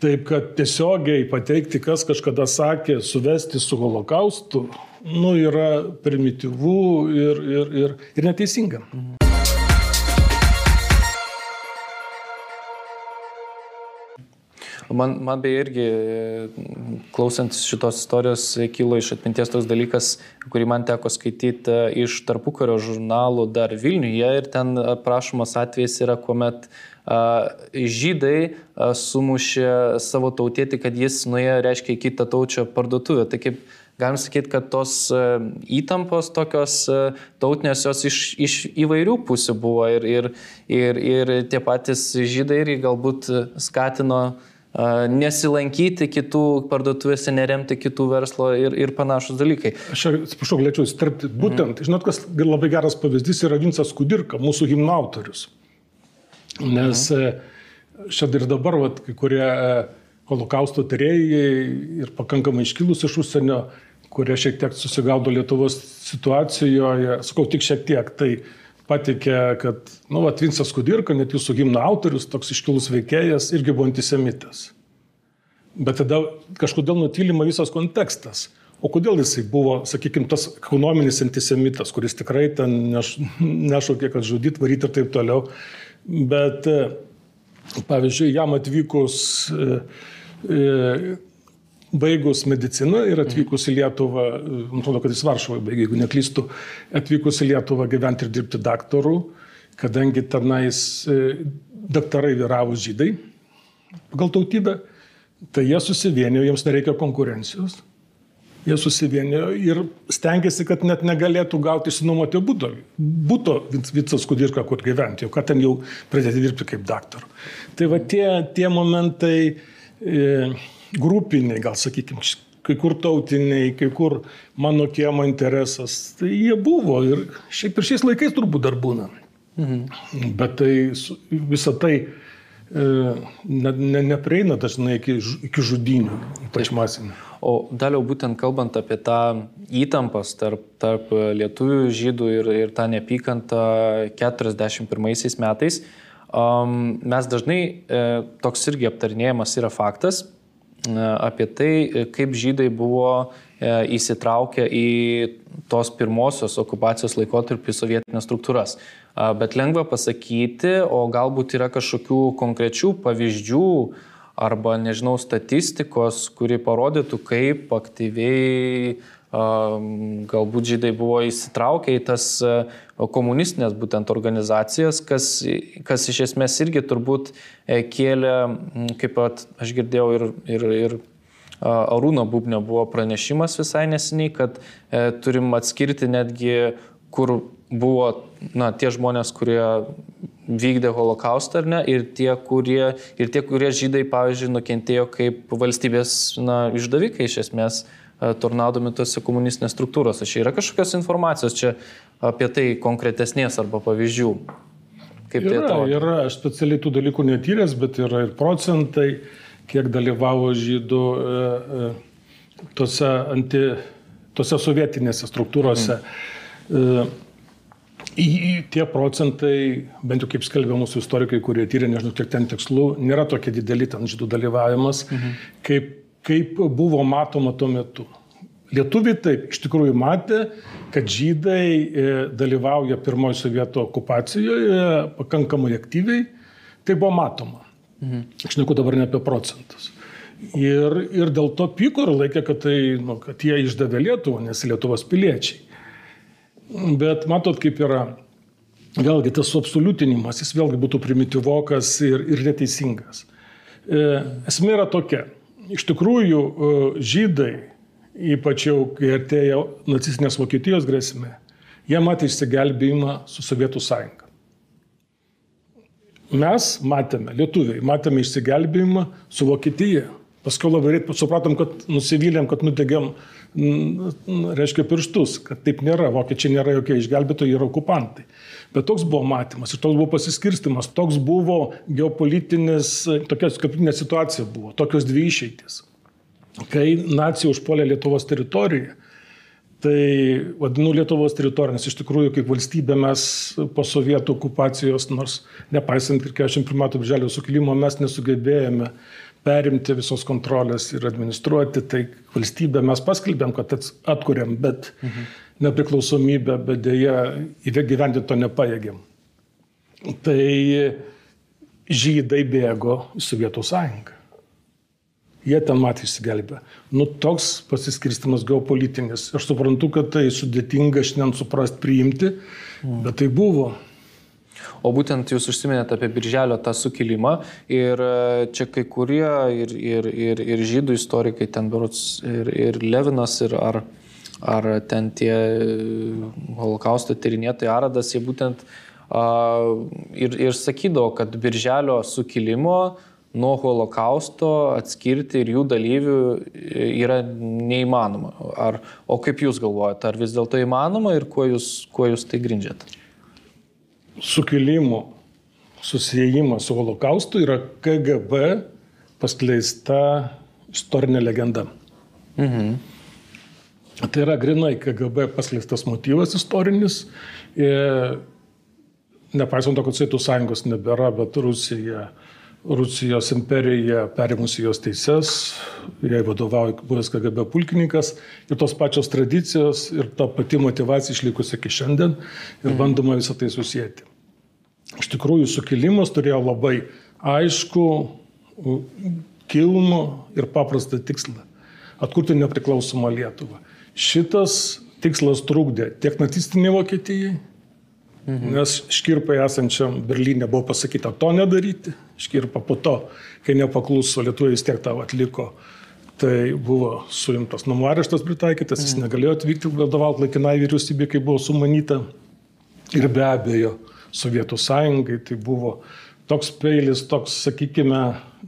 Taip kad tiesiogiai pateikti, kas kažkada sakė, suvesti su holokaustu, nu, yra primityvu ir, ir, ir, ir neteisinga. Mhm. Man, man beje irgi, klausantis šitos istorijos, kilo iš atminties toks dalykas, kurį man teko skaityti e, iš tarpukario žurnalų dar Vilniuje ir ten aprašomas atvejis yra, kuomet uh, žydai sumušė savo tautietį, kad jis nuėjo, reiškia, į kitą taučią parduotuvę. Tai kaip galim sakyti, kad tos įtampos tokios tautinės jos iš, iš įvairių pusių buvo ir, ir, ir, ir tie patys žydai irgi galbūt skatino nesilankyti kitų parduotuvėse, neremti kitų verslo ir, ir panašus dalykai. Aš atsiprašau, galėčiau įstarpti. Būtent, mm. žinot, kas labai geras pavyzdys yra Vincas Kudirka, mūsų himno autorius. Nes čia ir dabar, vat, kai kurie e, holokausto tyrėjai ir pakankamai iškilus iš užsienio, kurie šiek tiek susigaudo Lietuvos situacijoje, sakau tik šiek tiek, tai patikė, kad, nu, vat, Vinsas Kudirka, net jūsų gimno autorius, toks iškilus veikėjas, irgi buvo antisemitas. Bet tada kažkodėl nutylima visas kontekstas. O kodėl jisai buvo, sakykime, tas ekonominis antisemitas, kuris tikrai ten neš, nešaukė, kad žudyt, varyti ir taip toliau. Bet, e, pavyzdžiui, jam atvykus, e, e, baigus mediciną ir atvykus į Lietuvą, man atrodo, kad jis Varšuvoje baigė, jeigu neklystu, atvykus į Lietuvą gyventi ir dirbti daktaru, kadangi tenais daktarai vyravo žydai pagal tautybę, tai jie susivienijo, jiems nereikia konkurencijos jie susivienijo ir stengiasi, kad net negalėtų gauti išsinuomoti būto, būto Vicas Kudirka, kur gyventi, jau kad ten jau pradėti dirbti kaip daktaru. Tai va tie, tie momentai e, grupiniai, gal sakykime, kai kur tautiniai, kai kur mano kiemo interesas, tai jie buvo ir šiaip ir šiais laikais turbūt dar būna. Mhm. Bet tai visą tai e, ne, ne, neprieina dažnai iki, iki žudinių, ypač masinių. O daliau būtent kalbant apie tą įtampas tarp, tarp lietuvių žydų ir, ir tą neapykantą 41 metais, um, mes dažnai e, toks irgi aptarinėjimas yra faktas apie tai, kaip žydai buvo e, įsitraukę į tos pirmosios okupacijos laikotarpį sovietinės struktūras. Bet lengva pasakyti, o galbūt yra kažkokių konkrečių pavyzdžių, arba, nežinau, statistikos, kuri parodytų, kaip aktyviai galbūt žydai buvo įsitraukę į tas komunistinės būtent organizacijas, kas, kas iš esmės irgi turbūt e, kėlė, kaip pat aš girdėjau ir, ir, ir Arūno Bubnio buvo pranešimas visai nesiniai, kad e, turim atskirti netgi, kur buvo na, tie žmonės, kurie vykdė holokaustą ar ne, ir tie, kurie, ir tie, kurie žydai, pavyzdžiui, nukentėjo kaip valstybės na, išdavikai iš esmės tornadomi tose komunistinės struktūros. Čia yra kažkokios informacijos čia apie tai konkretesnės arba pavyzdžių. Kaip tai yra, tai atrodo? Yra, aš specialiai tų dalykų netyręs, bet yra ir procentai, kiek dalyvavo žydų e, e, tose, anti, tose sovietinėse struktūrose. Mm. E, Tie procentai, bent jau kaip skelbia mūsų istorikai, kurie tyrė, nežinau, kiek ten tikslų, nėra tokie dideli ten žydų dalyvavimas, mhm. kaip, kaip buvo matoma tuo metu. Lietuviai taip iš tikrųjų matė, kad žydai e, dalyvauja pirmojo sovietų okupacijoje pakankamai aktyviai. Tai buvo matoma. Mhm. Aš neku dabar ne apie procentus. Ir, ir dėl to pyko ir laikė, kad, tai, nu, kad jie išdavė Lietuvą, nes Lietuvos piliečiai. Bet matot, kaip yra. Vėlgi tas suabsoliutinimas, jis vėlgi būtų primityvokas ir, ir neteisingas. E, esmė yra tokia. Iš tikrųjų, e, žydai, ypač jau kai artėjo nacistinės Vokietijos grėsmė, jie matė išsigelbėjimą su Sovietų sąjunga. Mes matėme, lietuviai, matėme išsigelbėjimą su Vokietija. Paskui labai greit supratom, kad nusivylėm, kad nutegėm, reiškia, pirštus, kad taip nėra, vokiečiai nėra jokie išgelbėtojai, yra okupantai. Bet toks buvo matymas ir toks buvo pasiskirstimas, toks buvo geopolitinis, tokia skapitinė situacija buvo, tokios dvi išeitis. Kai nacija užpuolė Lietuvos teritoriją, tai vadinu Lietuvos teritoriją, nes iš tikrųjų kaip valstybė mes po sovietų okupacijos, nors nepaisant ir 41 metų birželio sukilimo, mes nesugebėjome perimti visos kontrolės ir administruoti, tai valstybę mes paskelbėm, kad atkuriam, bet mhm. nepriklausomybę, bet dėja įgyvendinti to nepajėgėm. Tai žydai bėgo į Sovietų sąjungą. Jie ten matė išsigelbę. Nu, toks pasiskirstimas geopolitinis. Aš suprantu, kad tai sudėtinga šiandien suprast, priimti, bet tai buvo. O būtent jūs užsiminėte apie Birželio tą sukilimą ir e, čia kai kurie ir, ir, ir, ir žydų istorikai, ten berots ir, ir Levinas, ir ar, ar ten tie holokausto tyrinėtojai Aradas, jie būtent uh, ir, ir sakydavo, kad Birželio sukilimo nuo holokausto atskirti ir jų dalyvių yra neįmanoma. Ar, o kaip jūs galvojate, ar vis dėlto įmanoma ir kuo jūs, kuo jūs tai grindžiate? Sukilimo susijimas su holokaustu yra KGB paskleista istorinė legenda. Mhm. Tai yra grinai KGB paskleistas motyvas istorinis. Ir nepaisant to, kad Sovietų sąjungos nebėra, bet Rusija, Rusijos imperija perimusi jos teises, jai vadovauja buvęs KGB pulkininkas ir tos pačios tradicijos ir ta pati motivacija išlikusi iki šiandien ir mhm. bandoma visą tai susijęti. Iš tikrųjų, sukilimas turėjo labai aišku, kilnų ir paprastą tikslą - atkurti nepriklausomą Lietuvą. Šitas tikslas trukdė tiek nacistinė Vokietijai, mhm. nes Škirpai esančiam Berlyne buvo pasakyta to nedaryti, Škirpa po to, kai nepakluso, Lietuva vis tiek tą atliko. Tai buvo suimtas namų areštas pritaikytas, jis mhm. negalėjo atvykti vadovauti laikinai vyriausybė, kai buvo sumanyta. Ir be abejo, Sovietų sąjungai, tai buvo toks peilis, toks, sakykime,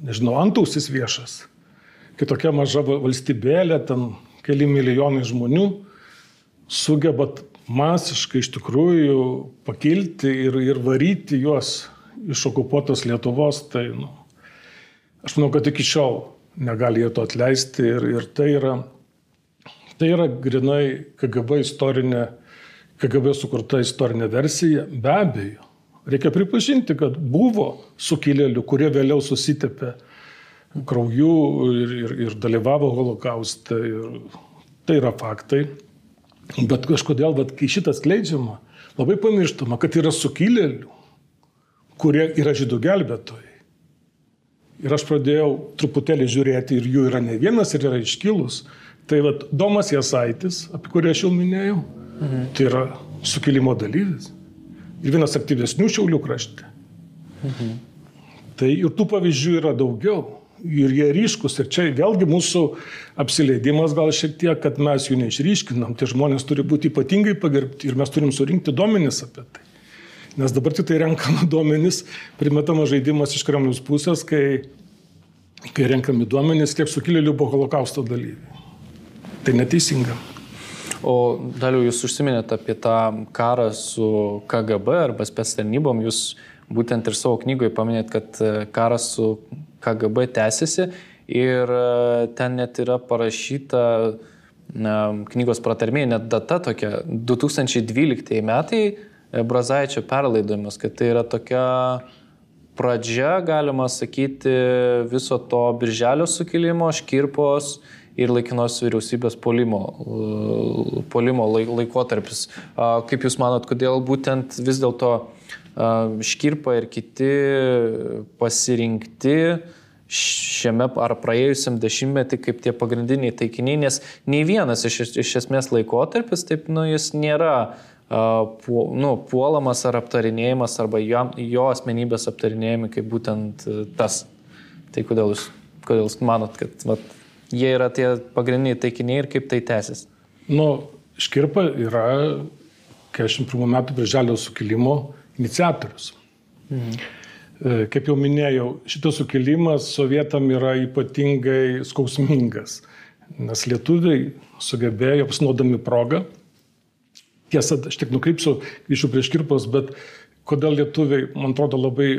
nežinau, antausis viešas. Kai tokia maža valstybėlė, ten keli milijonai žmonių sugebat masiškai iš tikrųjų pakilti ir, ir varyti juos iš okupuotos Lietuvos, tai nu, aš manau, kad iki šiol negali jie to atleisti ir, ir tai, yra, tai yra grinai KGB istorinė KGB sukurta istorinė versija, be abejo. Reikia pripažinti, kad buvo sukilėlių, kurie vėliau susitepė krauju ir, ir, ir dalyvavo holokauste. Ir tai yra faktai. Bet kažkodėl, bet kai šitas kleidžiama, labai pamirštama, kad yra sukilėlių, kurie yra žydų gelbėtojai. Ir aš pradėjau truputėlį žiūrėti ir jų yra ne vienas ir yra iškilus. Tai vad Domas Jasaitis, apie kurį aš jau minėjau, Mhm. Tai yra sukilimo dalyvis. Ir vienas aktyvesnių šiaulių krašte. Mhm. Tai ir tų pavyzdžių yra daugiau. Ir jie ryškus. Ir čia vėlgi mūsų apsileidimas gal šiek tiek, kad mes jų neišryškinam. Tie žmonės turi būti ypatingai pagerbti ir mes turim surinkti duomenis apie tai. Nes dabar tik tai renkama [LAUGHS] duomenys, primetama žaidimas iš Kremliaus pusės, kai, kai renkami duomenys, kiek sukilėlių buvo holokausto dalyviai. Tai neteisinga. O daliau jūs užsiminėte apie tą karą su KGB arba spės tarnybom, jūs būtent ir savo knygoje paminėt, kad e, karas su KGB tęsiasi ir e, ten net yra parašyta knygos pratarmė, net data tokia 2012 metai e, Brazaičio perlaidojimas, kad tai yra tokia pradžia, galima sakyti, viso to birželio sukilimo, škirpos ir laikinos vyriausybės polimo, polimo laikotarpis. Kaip Jūs manot, kodėl būtent vis dėlto Škirpa ir kiti pasirinkti šiame ar praėjusiam dešimtmetį kaip tie pagrindiniai taikiniai, nes nei vienas iš, iš esmės laikotarpis, taip, nu, jis nėra pu, nu, puolamas ar aptarinėjimas, arba jo, jo asmenybės aptarinėjimai kaip būtent e, tas. Tai kodėl jūs, kodėl jūs manot, kad vat, jie yra tie pagrindiniai taikiniai ir kaip tai tęsis? Nu, Škirpa yra 41 metų Birželio sukilimo iniciatorius. Mhm. Kaip jau minėjau, šitas sukilimas sovietam yra ypatingai skausmingas, nes lietuviai sugebėjo, pasinaudami progą, tiesa, aš tik nukrypsiu, grįšiu prie škirpos, bet kodėl lietuviai, man atrodo, labai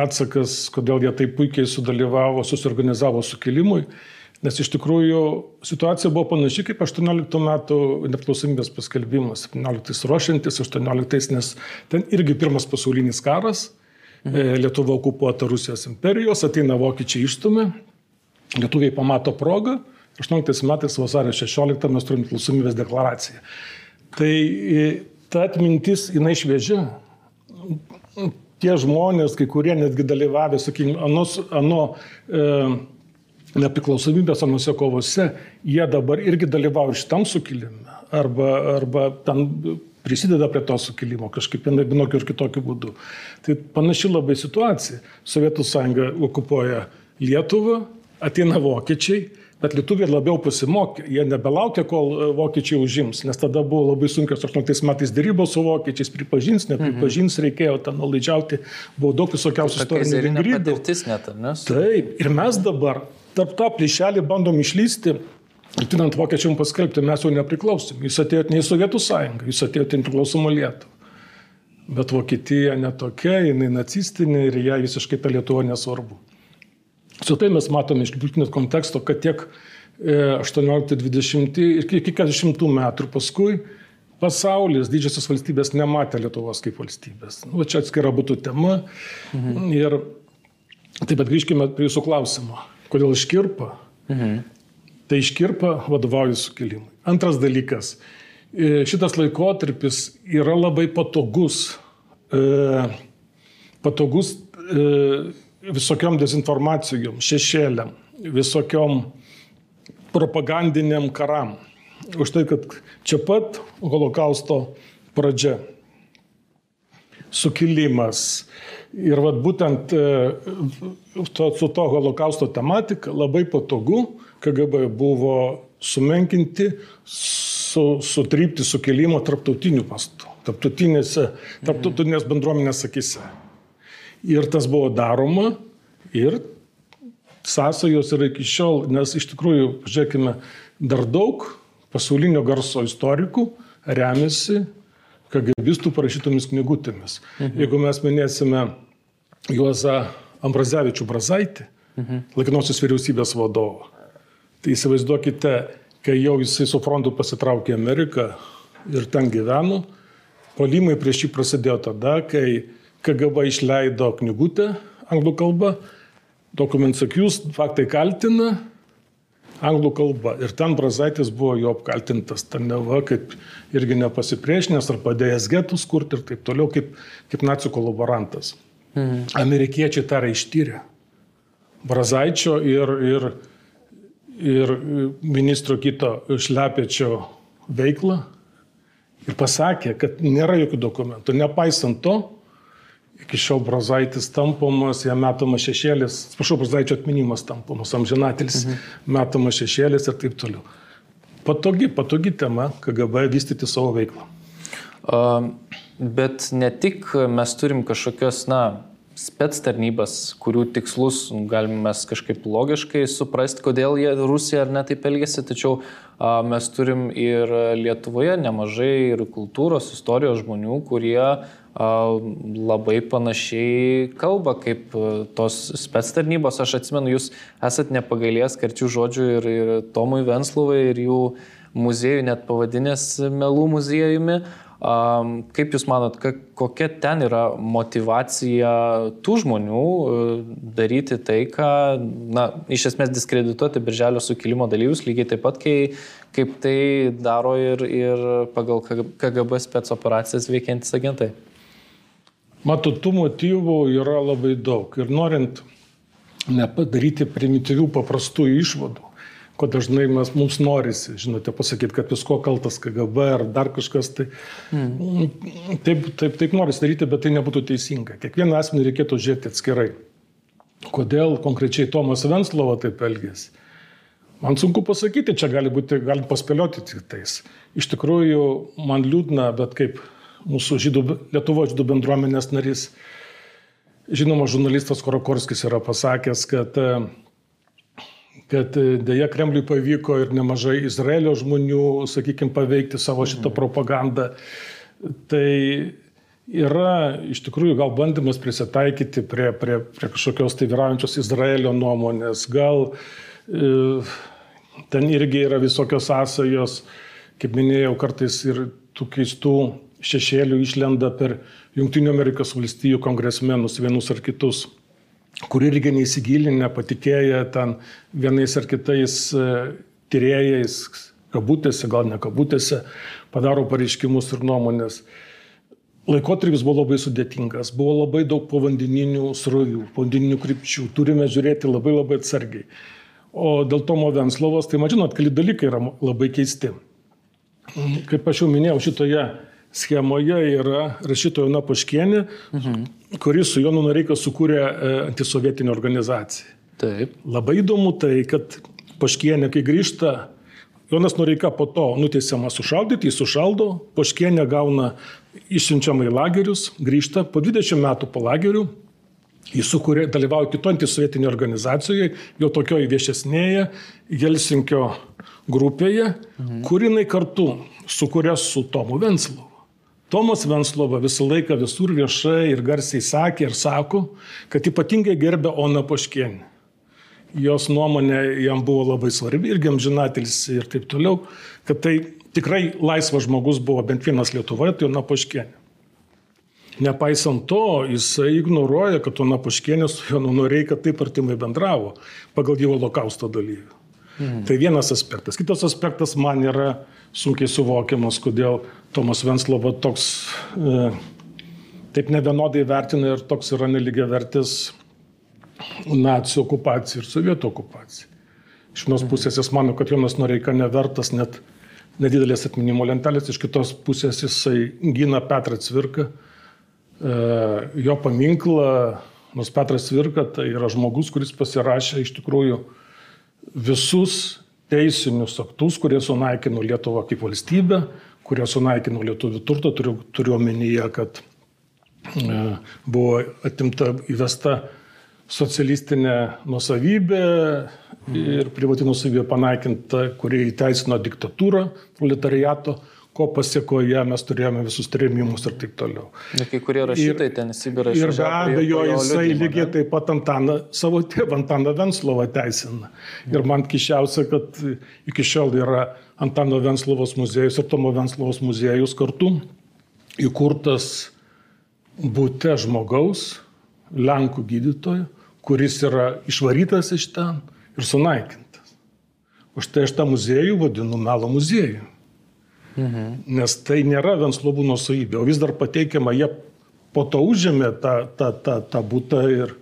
atsakas, kodėl jie taip puikiai sudalyvavo, susiorganizavo sukilimui, nes iš tikrųjų situacija buvo panaši kaip 18 metų nepriklausomybės paskelbimas, 17 ruošiantis, 18, nes ten irgi pirmas pasaulinis karas, mhm. Lietuva okupuota Rusijos imperijos, ateina vokiečiai išstumė, lietuviai pamato progą, 18 metais vasario 16 mes turim priklausomybės deklaraciją. Tai e, ta atmintis, jinai šviežia. Tie žmonės, kai kurie netgi dalyvavę, sakykime, anos, ano e, nepriklausomybės anose kovose, jie dabar irgi dalyvauja šitam sukilime. Arba, arba ten prisideda prie to sukilimo kažkaip vienokiu ir kitokiu būdu. Tai panaši labai situacija. Sovietų sąjunga okupuoja Lietuvą, ateina vokiečiai, Bet lietuviai labiau pasimokė, jie nebelaukia, kol e, vokiečiai užims, nes tada buvo labai sunkios 18 metais dėrybos su vokiečiais, pripažins, nepripažins, mhm. reikėjo ten nulaidžiauti, buvo daug visokiausių istorinių vingrydų. Taip, ir mes dabar tarp tą plyšelį bandom išlysti. Tinant vokiečiam paskelbti, mes jau nepriklausom. Jūs atėjote ne į Sovietų sąjungą, jūs atėjote į nepriklausomą Lietuvą. Bet Vokietija netokia, jinai nacistinė ir ją visiškai ta Lietuva nesvarbu. Su tai mes matome iš politinio konteksto, kad tiek 18-20 e, ir iki 40 metų paskui pasaulis, didžiosios valstybės nematė Lietuvos kaip valstybės. Nu, čia atskira būtų tema. Mhm. Ir taip pat grįžkime prie jūsų klausimo. Kodėl iškirpa? Mhm. Tai iškirpa vadovauju sukilimui. Antras dalykas. E, šitas laikotarpis yra labai patogus. E, patogus visokiom dezinformacijom, šešėliam, visokiom propagandiniam karam. Už tai, kad čia pat holokausto pradžia, sukilimas. Ir vat būtent e, to, su to holokausto tematika labai patogu KGB buvo sumenkinti, su, sutrypti sukilimo tarptautiniu mastu, tarptautinės bendruomenės akise. Ir tas buvo daroma ir sąsajos yra iki šiol, nes iš tikrųjų, žiūrėkime, dar daug pasaulinio garso istorikų remiasi KGBistų parašytomis knygutėmis. Mhm. Jeigu mes minėsime Juozą Ambrazevičių Brazaitį, mhm. laikinosios vyriausybės vadovą, tai įsivaizduokite, kai jau jisai su frontu pasitraukė į Ameriką ir ten gyveno, polimai prieš jį prasidėjo tada, kai KGB išleido knygutę anglų kalba, Documents Accused, faktai kaltina, anglų kalba. Ir ten Brazaitis buvo jo apkaltintas, ten neva kaip irgi nepasipriešinęs ar padėjęs getus kurti ir taip toliau, kaip, kaip nacijų kolaborantas. Mhm. Amerikiečiai tą ištyrė. Brazaičio ir, ir, ir ministro kito Šlepečio veiklą ir pasakė, kad nėra jokių dokumentų. Nepaisant to, iki šiol Brazaitis tampomas, jam metamas šešėlis, atsiprašau, Brazaičio atminimas tampomas, amžinatelis, mhm. metamas šešėlis ir taip toliau. Patogi, patogi tema KGB vystyti savo veiklą. Uh, bet ne tik mes turim kažkokios, na, spets tarnybas, kurių tikslus galime mes kažkaip logiškai suprasti, kodėl jie Rusija ar ne taip elgesi, tačiau a, mes turim ir Lietuvoje nemažai ir kultūros, istorijos žmonių, kurie labai panašiai kalba kaip tos spets tarnybos. Aš atsimenu, jūs esat nepagailės karčių žodžių ir, ir Tomui Venslovai ir jų muziejų net pavadinęs melų muziejumi. Kaip Jūs manot, kokia ten yra motivacija tų žmonių e, daryti tai, ką, na, iš esmės diskredituoti Birželio sukilimo dalyvius, lygiai taip pat, kai, kaip tai daro ir, ir pagal KGB spets operacijas veikiantis agentai? Matot, tų motyvų yra labai daug. Ir norint nepadaryti primityvių paprastų išvadų, ko dažnai mes, mums norisi, žinote, pasakyti, kad visko kaltas KGB ar dar kažkas. Tai, mm. taip, taip, taip norisi daryti, bet tai nebūtų teisinga. Kiekvieną asmenį reikėtų žiūrėti atskirai. Kodėl konkrečiai Tomas Venslova taip elgėsi? Man sunku pasakyti, čia gali būti, galim paspėlioti tik tais. Iš tikrųjų, man liūdna, bet kaip mūsų žydų, Lietuvo žydų bendruomenės narys, žinoma, žurnalistas Korokorskis yra pasakęs, kad, kad dėja Kremliui pavyko ir nemažai Izraelio žmonių, sakykime, paveikti savo šitą propagandą. Tai yra iš tikrųjų gal bandymas prisitaikyti prie, prie, prie kažkokios tai vyraujančios Izraelio nuomonės, gal e, ten irgi yra visokios sąsajos, kaip minėjau, kartais ir tų keistų šešėlių išlenda per Junktinių Amerikos valstijų kongresmenus vienus ar kitus, kur irgi neįsigilinę, patikėję ten vienais ar kitais e, tyrėjais, kabutėse, gal ne kabutėse, padaro pareiškimus ir nuomonės. Laikotarpis buvo labai sudėtingas, buvo labai daug povandeninių srovių, povandeninių krypčių, turime žiūrėti labai labai atsargiai. O dėl Tomo Venslovos, tai man žinot, keli dalykai yra labai keisti. Kaip aš jau minėjau, šitoje schemoje yra rašytoja Jona Paškienė, mhm. kuris su Jonu Noreika sukūrė e, antisovietinę organizaciją. Taip. Labai įdomu tai, kad Paškienė, kai grįžta Jonas Noreika po to nuteisiamas sušaudyti, jis sušaldo, Poškienė gauna išsiunčiamą į lagerius, grįžta po 20 metų po lagerių, jis sukūrė, dalyvauja kito antisovietinėje organizacijoje, jo tokioje viešesnėje Jelsinkio grupėje, mhm. kurinai kartu sukūrė su Tomu Venslovu. Tomas Venslova visą laiką visur viešai ir garsiai sakė ir sako, kad ypatingai gerbė Ona Poškienė jos nuomonė jam buvo labai svarbi irgi amžinatelis ir taip toliau, kad tai tikrai laisvas žmogus buvo bent vienas Lietuvoje, tai Jona Paškienė. Nepaisant to, jisai ignoruoja, kad Jona Paškienė su Jonu Noreika taip artimai bendravo pagal jų holokausto dalyvių. Mhm. Tai vienas aspektas. Kitas aspektas man yra sunkiai suvokiamas, kodėl Tomas Venslova toks e, taip nevienodai vertina ir toks yra neligiai vertis nacijų okupacija ir sovietų okupacija. Iš vienos pusės jis mano, kad Jonas Noreika nevertas net nedidelės atminimo lentelės, iš kitos pusės jisai gina Petrą Cvirką, e, jo paminklą, nors Petras Cvirka tai yra žmogus, kuris pasirašė iš tikrųjų visus teisinius aktus, kurie sunaikino Lietuvą kaip valstybę, kurie sunaikino lietuvių turtą, turiu, turiu omenyje, kad e, buvo atimta įvesta socialistinė nusavybė ir privati nusavybė panaikinta, kurie įteisino diktatūrą proletariato, ko pasiekoje mes turėjome visus trėmimus ir taip toliau. Ir kai kurie rašytojai ten Sibirą išėjo. Ir be abejo, jisai lygiai ne? taip pat Antaną, savo tėvą Antaną Venslovą teisina. Ir man kišiausia, kad iki šiol yra Antano Venslovos muziejus ir Tomo Venslovos muziejus kartu įkurtas būte žmogaus, Lenkų gydytojo, kuris yra išvarytas iš ten ir sunaikintas. Už tai aš tą muziejų vadinu melo muziejų. Mhm. Nes tai nėra Venslovų nusavybė, o vis dar pateikiama, jie po to užėmė tą, tą, tą, tą būtą ir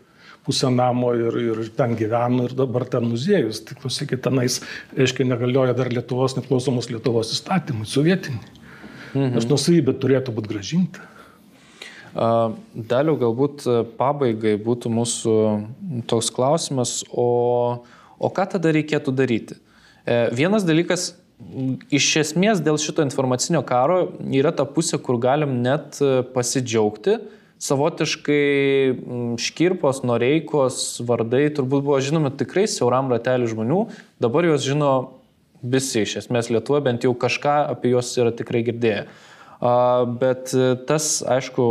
pusę namo ir, ir ten gyveno ir dabar ten muziejus. Tai klausykit, tenais, reiškia, negalioja dar Lietuvos neklausomos Lietuvos įstatymai, sovietiniai. Mhm. Nes nusavybė turėtų būti gražinta. Daliau galbūt e, pabaigai būtų mūsų toks klausimas, o, o ką tada reikėtų daryti? E, vienas dalykas, iš esmės dėl šito informacinio karo yra ta pusė, kur galim net e, pasidžiaugti. Savotiškai škirpos, noreikos vardai turbūt buvo žinomi tikrai siauram rateliu žmonių, dabar juos žino visi iš esmės Lietuva, bent jau kažką apie juos yra tikrai girdėję. Bet e, tas, aišku,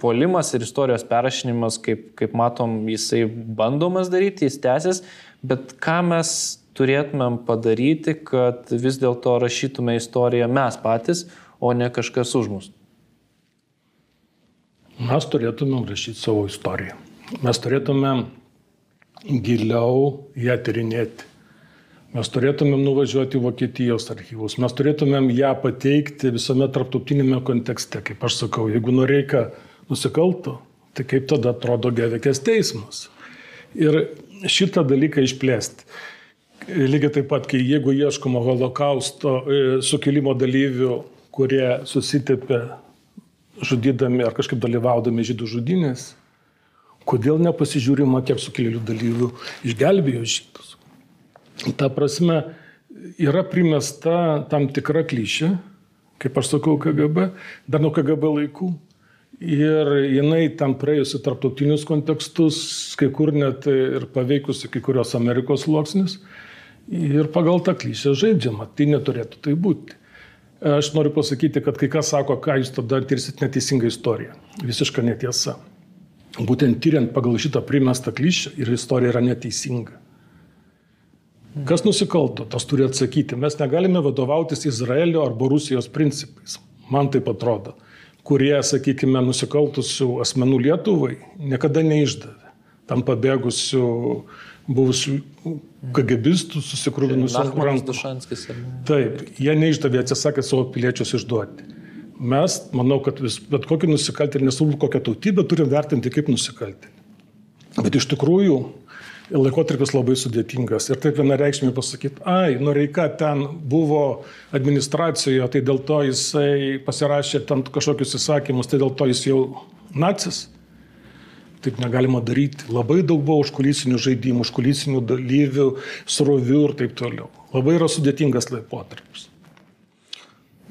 puolimas ir istorijos perrašinimas, kaip, kaip matom, jisai bandomas daryti, jis tęsis, bet ką mes turėtumėm padaryti, kad vis dėlto rašytume istoriją mes patys, o ne kažkas už mus? Mes turėtumėm rašyti savo istoriją. Mes turėtumėm giliau ją tyrinėti. Mes turėtumėm nuvažiuoti į Vokietijos archyvus, mes turėtumėm ją pateikti visame tarptautinėme kontekste. Kaip aš sakau, jeigu Noreika nusikaltų, tai kaip tada atrodo Gevekės teismas. Ir šitą dalyką išplėsti. Lygiai taip pat, kai jeigu ieškoma holokausto e, sukilimo dalyvių, kurie susitepė žudydami ar kažkaip dalyvaudami žydų žudynės, kodėl nepasižiūrima, kiek sukilėlių dalyvių išgelbėjo žydus. Ta prasme, yra primesta tam tikra klišė, kaip aš sakau, KGB, dar nuo KGB laikų. Ir jinai tam praėjusi tarptautinius kontekstus, kai kur net ir paveikusi kai kurios Amerikos sluoksnis. Ir pagal tą klišę žaidžiama. Tai neturėtų tai būti. Aš noriu pasakyti, kad kai kas sako, ką jūs tada tirsit neteisingą istoriją. Visiška netiesa. Būtent tyriant pagal šitą primestą klišę ir istorija yra neteisinga. Kas nusikalto, tas turi atsakyti. Mes negalime vadovautis Izraelio arba Rusijos principais. Man taip atrodo. Kurie, sakykime, nusikaltusių asmenų Lietuvai niekada neišdavė. Tam pabėgusių buvusių kagebistų susikrūvinusių rankų. Taip, jie neišdavė, atsisakė savo piliečius išduoti. Mes, manau, kad vis, bet kokį nusikaltėlį, nesvarbu kokią tautybę, turim vertinti kaip nusikaltėlį. Bet iš tikrųjų laikotarpis labai sudėtingas. Ir taip vienareikšmiai pasakyti, ai, Noreika ten buvo administracijoje, tai dėl to jisai pasirašė tam kažkokius įsakymus, tai dėl to jis jau nacis. Taip negalima daryti. Labai daug buvo užkulisinių žaidimų, užkulisinių dalyvių, srovių ir taip toliau. Labai yra sudėtingas laikotarpis.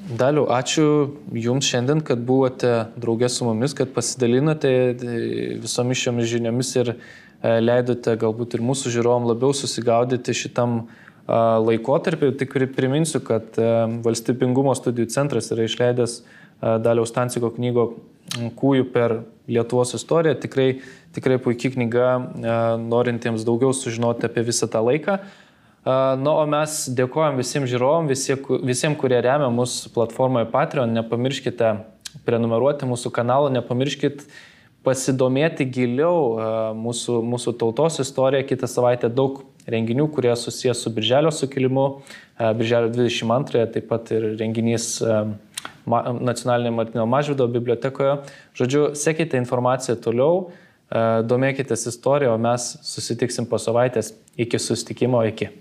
Daliu, ačiū Jums šiandien, kad buvote draugė su mumis, kad pasidalinote visomis šiomis žiniomis ir E, leidote galbūt ir mūsų žiūrovom labiau susigaudyti šitam laikotarpiu. Tik priminsiu, kad e, Valstybingumo studijų centras yra išleidęs e, Daliaus Tanciko knygo Kūjų per Lietuvos istoriją. Tikrai, tikrai puikia knyga, norintiems daugiau sužinoti apie visą tą laiką. Na, o mes dėkojom visiems žiūrovom, visiems, kurie remia mūsų platformoje Patreon. Nepamirškite prenumeruoti mūsų kanalą, nepamirškite pasidomėti giliau mūsų, mūsų tautos istoriją. Kitą savaitę daug renginių, kurie susijęs su Birželio sukilimu. Birželio 22, taip pat ir renginys Nacionalinėje Martino Mažvido bibliotekoje. Žodžiu, sekite informaciją toliau, domėkitės istoriją, o mes susitiksim po savaitės. Iki susitikimo, iki.